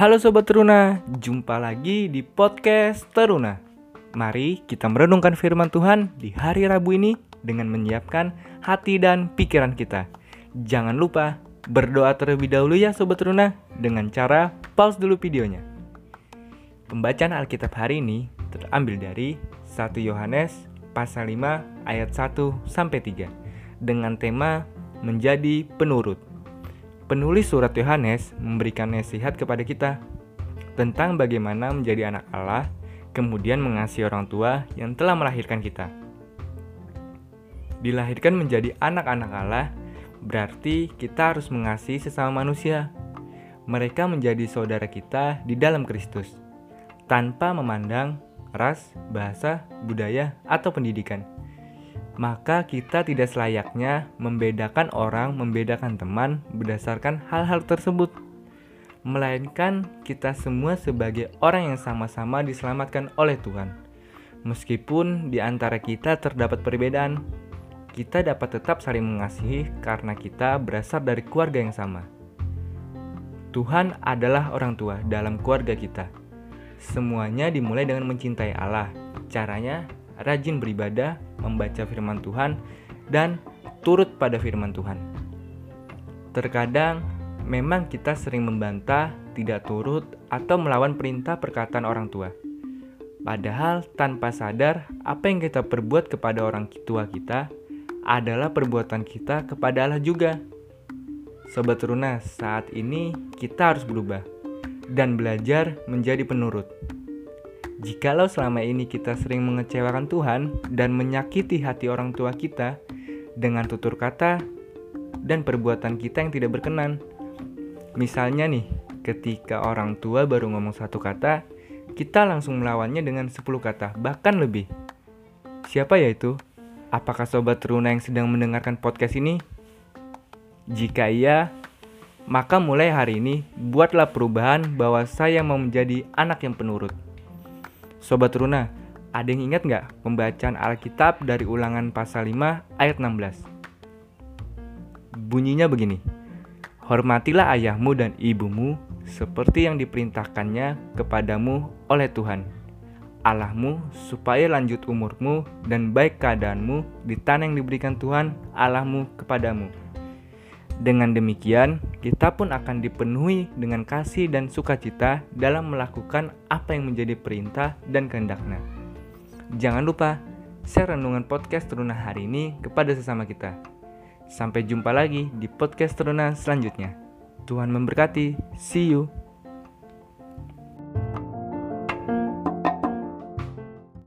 Halo Sobat Teruna, jumpa lagi di podcast Teruna. Mari kita merenungkan firman Tuhan di hari Rabu ini dengan menyiapkan hati dan pikiran kita. Jangan lupa berdoa terlebih dahulu ya Sobat Teruna dengan cara pause dulu videonya. Pembacaan Alkitab hari ini terambil dari 1 Yohanes pasal 5 ayat 1 sampai 3 dengan tema menjadi penurut. Penulis surat Yohanes memberikan nasihat kepada kita tentang bagaimana menjadi anak Allah, kemudian mengasihi orang tua yang telah melahirkan kita. Dilahirkan menjadi anak-anak Allah berarti kita harus mengasihi sesama manusia. Mereka menjadi saudara kita di dalam Kristus, tanpa memandang ras, bahasa, budaya, atau pendidikan maka kita tidak selayaknya membedakan orang, membedakan teman berdasarkan hal-hal tersebut. Melainkan kita semua sebagai orang yang sama-sama diselamatkan oleh Tuhan. Meskipun di antara kita terdapat perbedaan, kita dapat tetap saling mengasihi karena kita berasal dari keluarga yang sama. Tuhan adalah orang tua dalam keluarga kita. Semuanya dimulai dengan mencintai Allah. Caranya rajin beribadah, membaca firman Tuhan, dan turut pada firman Tuhan. Terkadang memang kita sering membantah, tidak turut, atau melawan perintah perkataan orang tua. Padahal tanpa sadar, apa yang kita perbuat kepada orang tua kita adalah perbuatan kita kepada Allah juga. Sobat Runa, saat ini kita harus berubah dan belajar menjadi penurut. Jikalau selama ini kita sering mengecewakan Tuhan dan menyakiti hati orang tua kita dengan tutur kata dan perbuatan kita yang tidak berkenan. Misalnya nih, ketika orang tua baru ngomong satu kata, kita langsung melawannya dengan 10 kata, bahkan lebih. Siapa ya itu? Apakah sobat teruna yang sedang mendengarkan podcast ini? Jika iya, maka mulai hari ini buatlah perubahan bahwa saya mau menjadi anak yang penurut. Sobat Runa, ada yang ingat nggak pembacaan Alkitab dari ulangan pasal 5 ayat 16? Bunyinya begini, Hormatilah ayahmu dan ibumu seperti yang diperintahkannya kepadamu oleh Tuhan, Allahmu supaya lanjut umurmu dan baik keadaanmu di tanah yang diberikan Tuhan Allahmu kepadamu. Dengan demikian, kita pun akan dipenuhi dengan kasih dan sukacita dalam melakukan apa yang menjadi perintah dan kehendaknya. Jangan lupa share renungan podcast Teruna hari ini kepada sesama kita. Sampai jumpa lagi di podcast Teruna selanjutnya. Tuhan memberkati. See you.